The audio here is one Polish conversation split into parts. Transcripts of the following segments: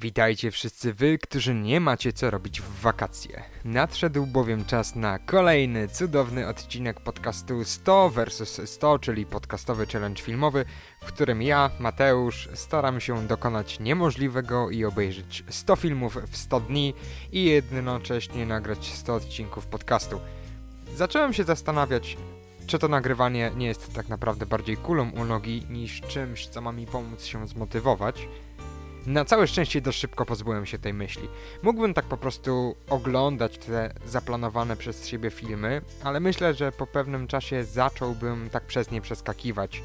Witajcie wszyscy wy, którzy nie macie co robić w wakacje. Nadszedł bowiem czas na kolejny cudowny odcinek podcastu 100 vs 100, czyli podcastowy challenge filmowy, w którym ja, Mateusz, staram się dokonać niemożliwego i obejrzeć 100 filmów w 100 dni i jednocześnie nagrać 100 odcinków podcastu. Zacząłem się zastanawiać, czy to nagrywanie nie jest tak naprawdę bardziej kulą u nogi niż czymś, co ma mi pomóc się zmotywować. Na całe szczęście dość szybko pozbyłem się tej myśli. Mógłbym tak po prostu oglądać te zaplanowane przez siebie filmy, ale myślę, że po pewnym czasie zacząłbym tak przez nie przeskakiwać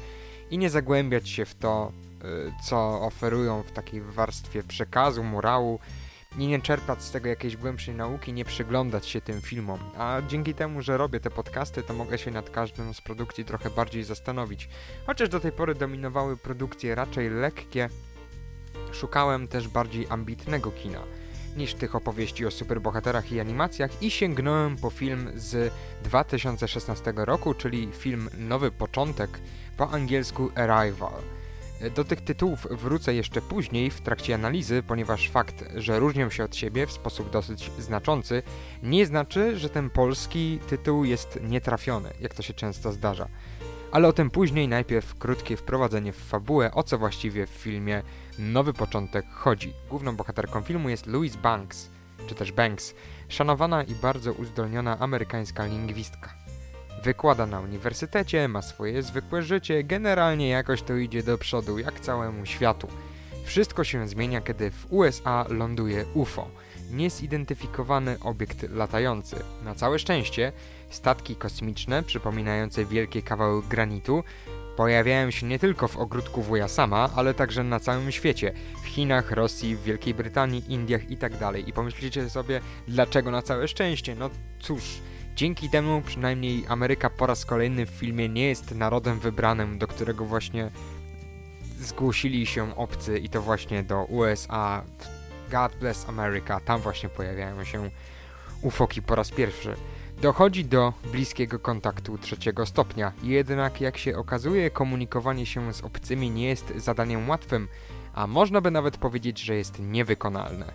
i nie zagłębiać się w to, y, co oferują w takiej warstwie przekazu, morału i nie czerpać z tego jakiejś głębszej nauki, nie przyglądać się tym filmom. A dzięki temu, że robię te podcasty, to mogę się nad każdą z produkcji trochę bardziej zastanowić. Chociaż do tej pory dominowały produkcje raczej lekkie, szukałem też bardziej ambitnego kina niż tych opowieści o superbohaterach i animacjach i sięgnąłem po film z 2016 roku, czyli film Nowy Początek, po angielsku Arrival. Do tych tytułów wrócę jeszcze później w trakcie analizy, ponieważ fakt, że różnią się od siebie w sposób dosyć znaczący, nie znaczy, że ten polski tytuł jest nietrafiony, jak to się często zdarza. Ale o tym później, najpierw krótkie wprowadzenie w fabułę, o co właściwie w filmie Nowy Początek chodzi. Główną bohaterką filmu jest Louise Banks, czy też Banks, szanowana i bardzo uzdolniona amerykańska lingwistka. Wykłada na uniwersytecie, ma swoje zwykłe życie, generalnie jakoś to idzie do przodu, jak całemu światu. Wszystko się zmienia, kiedy w USA ląduje UFO, niezidentyfikowany obiekt latający. Na całe szczęście, statki kosmiczne, przypominające wielkie kawały granitu, pojawiają się nie tylko w ogródku wuja sama, ale także na całym świecie. W Chinach, Rosji, w Wielkiej Brytanii, Indiach itd. Tak I pomyślicie sobie, dlaczego na całe szczęście? No cóż, dzięki temu przynajmniej Ameryka po raz kolejny w filmie nie jest narodem wybranym, do którego właśnie zgłosili się obcy i to właśnie do USA. God bless America, tam właśnie pojawiają się ufoki po raz pierwszy. Dochodzi do bliskiego kontaktu trzeciego stopnia, jednak jak się okazuje, komunikowanie się z obcymi nie jest zadaniem łatwym, a można by nawet powiedzieć, że jest niewykonalne.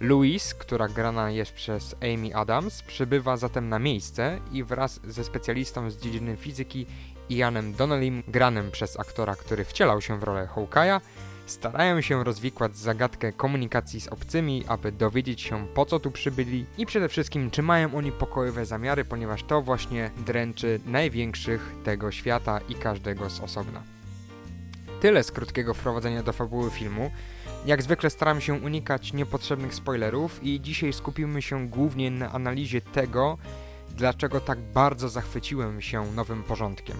Louise, która grana jest przez Amy Adams, przybywa zatem na miejsce i wraz ze specjalistą z dziedziny fizyki Ianem Donnellym, granym przez aktora, który wcielał się w rolę Hawkeye'a, starają się rozwikłać zagadkę komunikacji z obcymi, aby dowiedzieć się po co tu przybyli i przede wszystkim czy mają oni pokojowe zamiary, ponieważ to właśnie dręczy największych tego świata i każdego z osobna. Tyle z krótkiego wprowadzenia do fabuły filmu. Jak zwykle staram się unikać niepotrzebnych spoilerów i dzisiaj skupimy się głównie na analizie tego, dlaczego tak bardzo zachwyciłem się nowym porządkiem.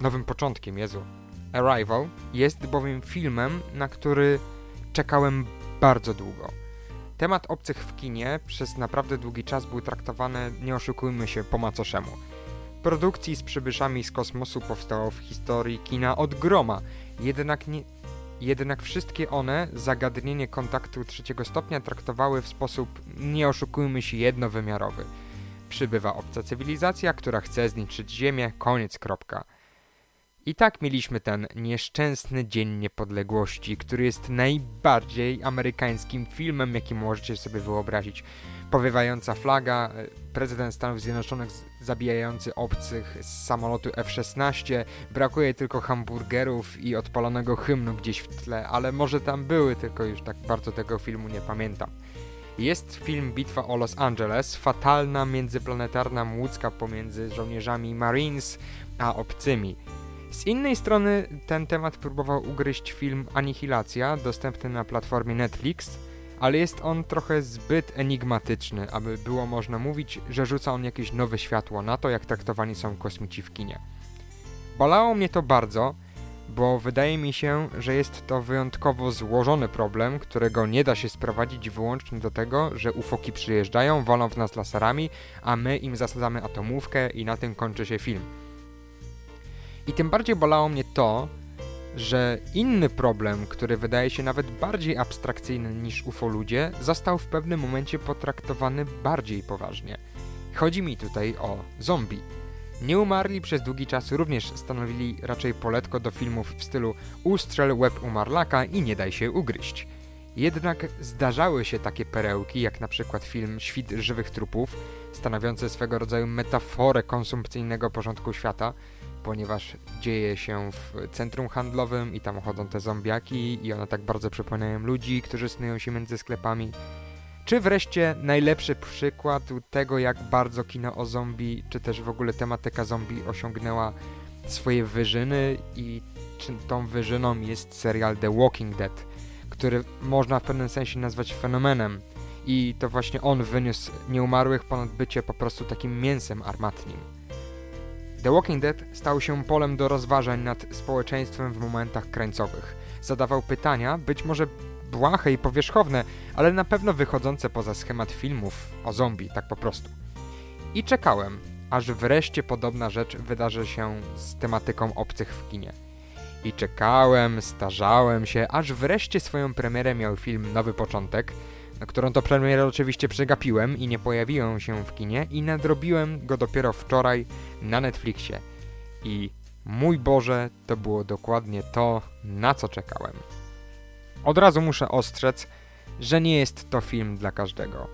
Nowym początkiem, Jezu. Arrival jest bowiem filmem, na który czekałem bardzo długo. Temat obcych w kinie przez naprawdę długi czas był traktowany, nie oszukujmy się, po macoszemu. Produkcji z przybyszami z kosmosu powstało w historii kina od groma, jednak, nie, jednak wszystkie one zagadnienie kontaktu trzeciego stopnia traktowały w sposób, nie oszukujmy się, jednowymiarowy. Przybywa obca cywilizacja, która chce zniszczyć Ziemię, koniec, kropka. I tak mieliśmy ten nieszczęsny Dzień Niepodległości, który jest najbardziej amerykańskim filmem, jaki możecie sobie wyobrazić. Powiewająca flaga, e, prezydent Stanów Zjednoczonych zabijający obcych z samolotu F-16, brakuje tylko hamburgerów i odpalonego hymnu gdzieś w tle, ale może tam były, tylko już tak bardzo tego filmu nie pamiętam. Jest film Bitwa o Los Angeles, fatalna międzyplanetarna młódzka pomiędzy żołnierzami Marines a obcymi. Z innej strony ten temat próbował ugryźć film Anihilacja, dostępny na platformie Netflix, ale jest on trochę zbyt enigmatyczny, aby było można mówić, że rzuca on jakieś nowe światło na to, jak traktowani są kosmici w kinie. Bolało mnie to bardzo, bo wydaje mi się, że jest to wyjątkowo złożony problem, którego nie da się sprowadzić wyłącznie do tego, że ufoki przyjeżdżają, walą w nas laserami, a my im zasadzamy atomówkę i na tym kończy się film. I tym bardziej bolało mnie to, że inny problem, który wydaje się nawet bardziej abstrakcyjny niż UFO ludzie, został w pewnym momencie potraktowany bardziej poważnie. Chodzi mi tutaj o zombie. Nieumarli przez długi czas również stanowili raczej poletko do filmów w stylu ustrzel łeb umarlaka i nie daj się ugryźć. Jednak zdarzały się takie perełki, jak na przykład film Świt żywych trupów, stanowiący swego rodzaju metaforę konsumpcyjnego porządku świata, ponieważ dzieje się w centrum handlowym i tam chodzą te zombiaki i one tak bardzo przypominają ludzi, którzy snują się między sklepami. Czy wreszcie najlepszy przykład tego, jak bardzo kino o zombie, czy też w ogóle tematyka zombie osiągnęła swoje wyżyny i tą wyżyną jest serial The Walking Dead, który można w pewnym sensie nazwać fenomenem. I to właśnie on wyniósł nieumarłych ponad bycie po prostu takim mięsem armatnim. The Walking Dead stał się polem do rozważań nad społeczeństwem w momentach krańcowych. Zadawał pytania, być może błahe i powierzchowne, ale na pewno wychodzące poza schemat filmów o zombie, tak po prostu. I czekałem, aż wreszcie podobna rzecz wydarzy się z tematyką obcych w kinie. I czekałem, starzałem się, aż wreszcie swoją premierę miał film Nowy Początek, którą to premierę oczywiście przegapiłem i nie pojawiłem się w kinie i nadrobiłem go dopiero wczoraj na Netflixie. I mój Boże, to było dokładnie to, na co czekałem. Od razu muszę ostrzec, że nie jest to film dla każdego.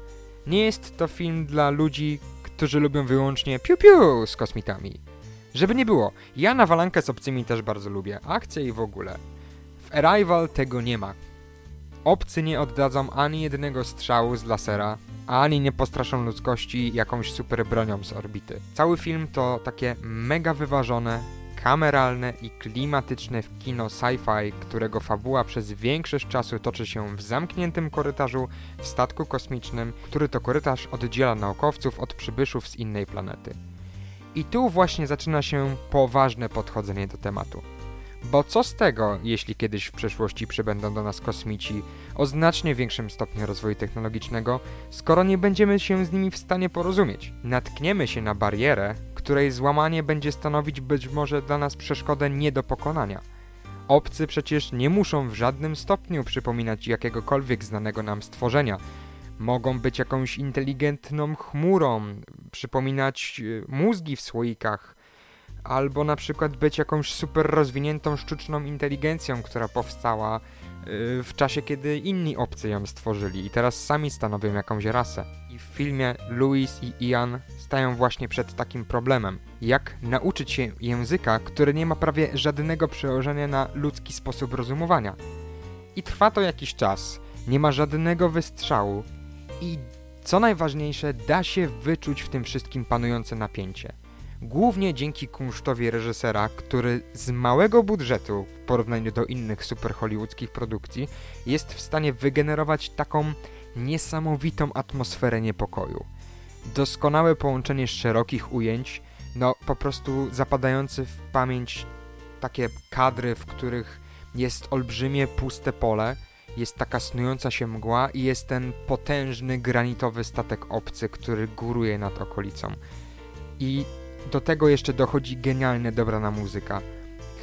Nie jest to film dla ludzi, którzy lubią wyłącznie piu-piu z kosmitami. Żeby nie było, ja nawalankę z obcymi też bardzo lubię, akcje i w ogóle. W Arrival tego nie ma. Obcy nie oddadzą ani jednego strzału z lasera, ani nie postraszą ludzkości jakąś super bronią z orbity. Cały film to takie mega wyważone, kameralne i klimatyczne kino sci-fi, którego fabuła przez większość czasu toczy się w zamkniętym korytarzu w statku kosmicznym, który to korytarz oddziela naukowców od przybyszów z innej planety. I tu właśnie zaczyna się poważne podchodzenie do tematu. Bo co z tego, jeśli kiedyś w przyszłości przybędą do nas kosmici o znacznie większym stopniu rozwoju technologicznego, skoro nie będziemy się z nimi w stanie porozumieć? Natkniemy się na barierę, której złamanie będzie stanowić być może dla nas przeszkodę nie do pokonania. Obcy przecież nie muszą w żadnym stopniu przypominać jakiegokolwiek znanego nam stworzenia. Mogą być jakąś inteligentną chmurą, przypominać e, mózgi w słoikach, albo na przykład być jakąś super rozwiniętą sztuczną inteligencją, która powstała w czasie, kiedy inni obcy ją stworzyli i teraz sami stanowią jakąś rasę. I w filmie Louis i Ian stają właśnie przed takim problemem. Jak nauczyć się języka, który nie ma prawie żadnego przełożenia na ludzki sposób rozumowania. I trwa to jakiś czas, nie ma żadnego wystrzału i co najważniejsze, da się wyczuć w tym wszystkim panujące napięcie głównie dzięki kunsztowi reżysera, który z małego budżetu w porównaniu do innych super hollywoodzkich produkcji jest w stanie wygenerować taką niesamowitą atmosferę niepokoju. Doskonałe połączenie szerokich ujęć, no po prostu zapadające w pamięć takie kadry, w których jest olbrzymie puste pole, jest taka snująca się mgła i jest ten potężny granitowy statek obcy, który góruje nad okolicą. I do tego jeszcze dochodzi genialnie dobrana muzyka.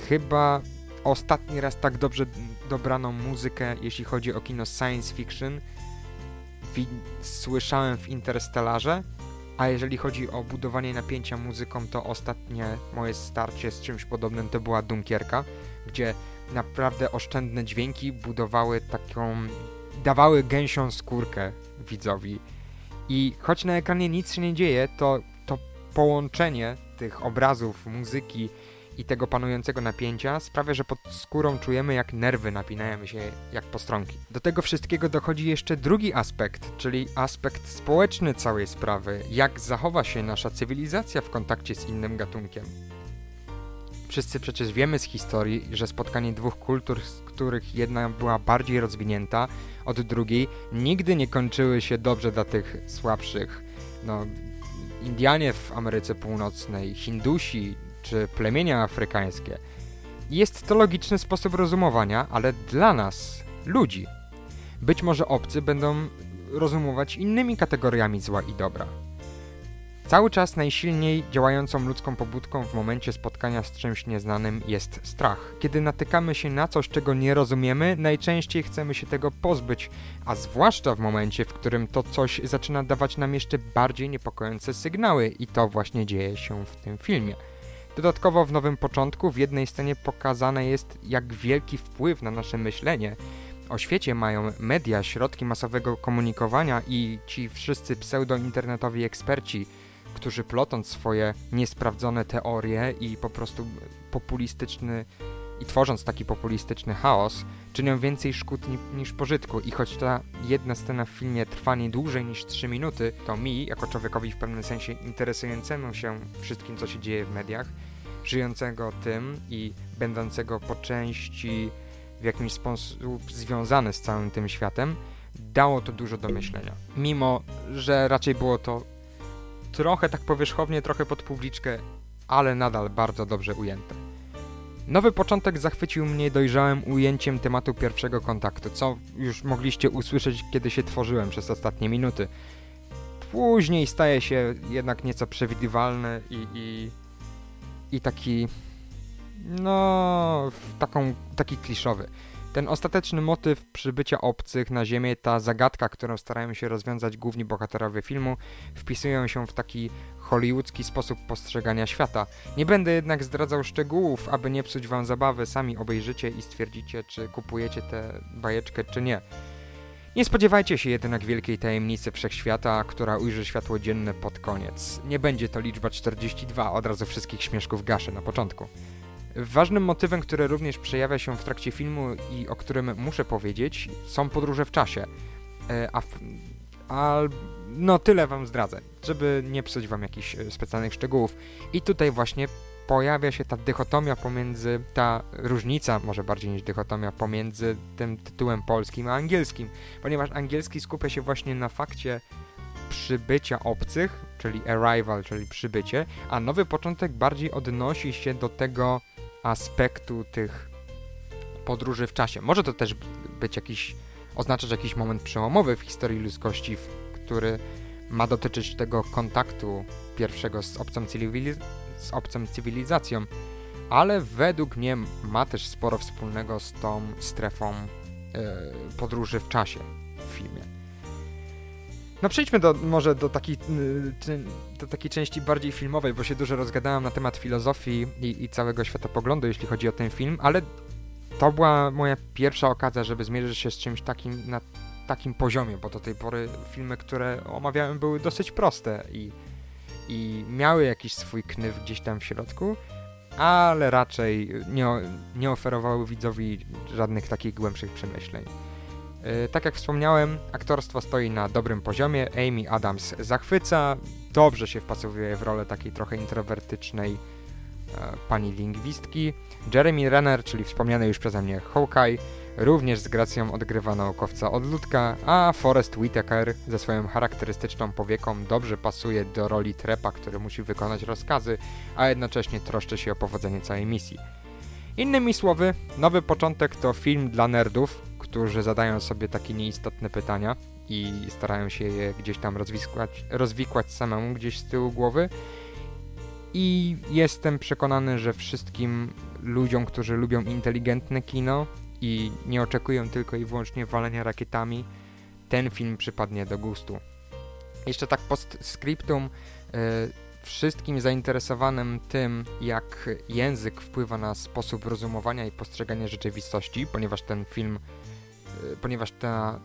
Chyba ostatni raz tak dobrze dobraną muzykę, jeśli chodzi o kino science fiction, słyszałem w Interstellarze, a jeżeli chodzi o budowanie napięcia muzyką, to ostatnie moje starcie z czymś podobnym to była Dunkierka, gdzie naprawdę oszczędne dźwięki budowały taką, dawały gęsią skórkę widzowi. I choć na ekranie nic się nie dzieje, to połączenie tych obrazów, muzyki i tego panującego napięcia sprawia, że pod skórą czujemy jak nerwy napinają się jak postronki. Do tego wszystkiego dochodzi jeszcze drugi aspekt, czyli aspekt społeczny całej sprawy. Jak zachowa się nasza cywilizacja w kontakcie z innym gatunkiem. Wszyscy przecież wiemy z historii, że spotkanie dwóch kultur, z których jedna była bardziej rozwinięta od drugiej, nigdy nie kończyły się dobrze dla tych słabszych. No, Indianie w Ameryce Północnej, Hindusi czy plemienia afrykańskie. Jest to logiczny sposób rozumowania, ale dla nas, ludzi, być może obcy będą rozumować innymi kategoriami zła i dobra. Cały czas najsilniej działającą ludzką pobudką w momencie spotkania z czymś nieznanym jest strach. Kiedy natykamy się na coś, czego nie rozumiemy, najczęściej chcemy się tego pozbyć, a zwłaszcza w momencie, w którym to coś zaczyna dawać nam jeszcze bardziej niepokojące sygnały i to właśnie dzieje się w tym filmie. Dodatkowo w Nowym Początku w jednej scenie pokazane jest, jak wielki wpływ na nasze myślenie o świecie mają media, środki masowego komunikowania i ci wszyscy pseudo-internetowi eksperci, którzy plotąc swoje niesprawdzone teorie i po prostu populistyczny i tworząc taki populistyczny chaos, czynią więcej szkód ni niż pożytku. I choć ta jedna scena w filmie trwa nie dłużej niż 3 minuty, to mi, jako człowiekowi w pewnym sensie interesującemu się wszystkim, co się dzieje w mediach, żyjącego tym i będącego po części w jakimś sposób związany z całym tym światem, dało to dużo do myślenia. Mimo, że raczej było to trochę tak powierzchownie, trochę pod publiczkę, ale nadal bardzo dobrze ujęte. Nowy początek zachwycił mnie dojrzałym ujęciem tematu pierwszego kontaktu, co już mogliście usłyszeć, kiedy się tworzyłem przez ostatnie minuty. Później staje się jednak nieco przewidywalny i, i, i taki, no, taką, taki kliszowy. Ten ostateczny motyw przybycia obcych na Ziemię, ta zagadka, którą starają się rozwiązać główni bohaterowie filmu, wpisują się w taki hollywoodzki sposób postrzegania świata. Nie będę jednak zdradzał szczegółów, aby nie psuć wam zabawy, sami obejrzycie i stwierdzicie, czy kupujecie tę bajeczkę, czy nie. Nie spodziewajcie się jednak wielkiej tajemnicy wszechświata, która ujrzy światło dzienne pod koniec. Nie będzie to liczba 42, od razu wszystkich śmieszków gaszę na początku. Ważnym motywem, który również przejawia się w trakcie filmu i o którym muszę powiedzieć, są podróże w czasie. E, a, a no tyle wam zdradzę, żeby nie psuć wam jakichś e, specjalnych szczegółów. I tutaj właśnie pojawia się ta dychotomia pomiędzy, ta różnica, może bardziej niż dychotomia, pomiędzy tym tytułem polskim a angielskim, ponieważ angielski skupia się właśnie na fakcie przybycia obcych, czyli arrival, czyli przybycie, a nowy początek bardziej odnosi się do tego aspektu tych podróży w czasie. Może to też być jakiś, oznaczać jakiś moment przełomowy w historii ludzkości, który ma dotyczyć tego kontaktu pierwszego z obcą, z obcą cywilizacją, ale według mnie ma też sporo wspólnego z tą strefą yy, podróży w czasie w filmie. No przejdźmy do, może do takiej, y, do takiej części bardziej filmowej, bo się dużo rozgadałem na temat filozofii i, i całego światopoglądu, jeśli chodzi o ten film, ale to była moja pierwsza okazja, żeby zmierzyć się z czymś takim na takim poziomie, bo do tej pory filmy, które omawiałem, były dosyć proste i, i miały jakiś swój knyw gdzieś tam w środku, ale raczej nie, nie oferowały widzowi żadnych takich głębszych przemyśleń. Yy, tak jak wspomniałem, aktorstwo stoi na dobrym poziomie, Amy Adams zachwyca, dobrze się wpasowuje w rolę takiej trochę introwertycznej e, pani lingwistki. Jeremy Renner, czyli wspomniany już przeze mnie Hawkeye, Również z gracją odgrywa naukowca od ludka, a Forrest Whitaker ze swoją charakterystyczną powieką dobrze pasuje do roli trepa, który musi wykonać rozkazy, a jednocześnie troszczy się o powodzenie całej misji. Innymi słowy, nowy początek to film dla nerdów, którzy zadają sobie takie nieistotne pytania i starają się je gdzieś tam rozwikłać, samemu gdzieś z tyłu głowy. I jestem przekonany, że wszystkim ludziom, którzy lubią inteligentne kino, i nie oczekują tylko i wyłącznie walenia rakietami, ten film przypadnie do gustu. Jeszcze tak postscriptum, y, wszystkim zainteresowanym tym, jak język wpływa na sposób rozumowania i postrzegania rzeczywistości, ponieważ ten film, ponieważ ta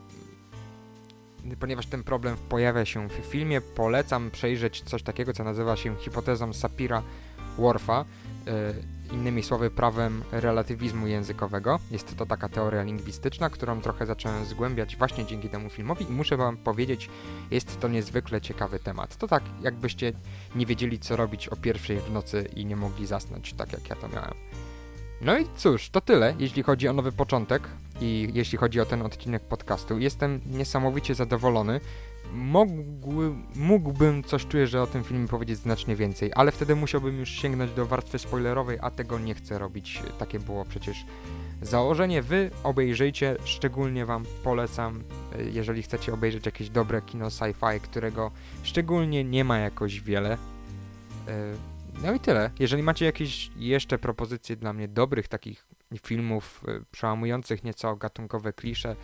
ponieważ ten problem pojawia się w filmie, polecam przejrzeć coś takiego, co nazywa się hipotezą Sapira-Whorfa. Y, innymi słowy prawem relatywizmu językowego. Jest to taka teoria lingwistyczna, którą trochę zacząłem zgłębiać właśnie dzięki temu filmowi i muszę wam powiedzieć, jest to niezwykle ciekawy temat. To tak, jakbyście nie wiedzieli co robić o pierwszej w nocy i nie mogli zasnąć, tak jak ja to miałem. No i cóż, to tyle, jeśli chodzi o nowy początek i jeśli chodzi o ten odcinek podcastu. Jestem niesamowicie zadowolony mógł, mógłbym coś czuję, że o tym filmie powiedzieć znacznie więcej, ale wtedy musiałbym już sięgnąć do warstwy spoilerowej, a tego nie chcę robić. Takie było przecież założenie. Wy obejrzyjcie, szczególnie wam polecam, jeżeli chcecie obejrzeć jakieś dobre kino sci-fi, którego szczególnie nie ma jakoś wiele. E, no i tyle. Jeżeli macie jakieś jeszcze propozycje dla mnie dobrych takich filmów, e, przełamujących nieco gatunkowe klisze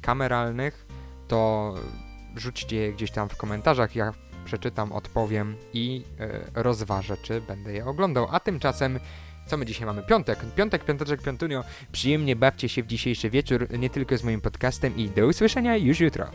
kameralnych, to rzućcie je gdzieś tam w komentarzach, ja przeczytam, odpowiem i e, rozważę, czy będę je oglądał. A tymczasem Co my dzisiaj mamy? Piątek. Piątek, piąteczek, piątunio. Przyjemnie bawcie się w dzisiejszy wieczór, nie tylko z moim podcastem i do usłyszenia już jutro.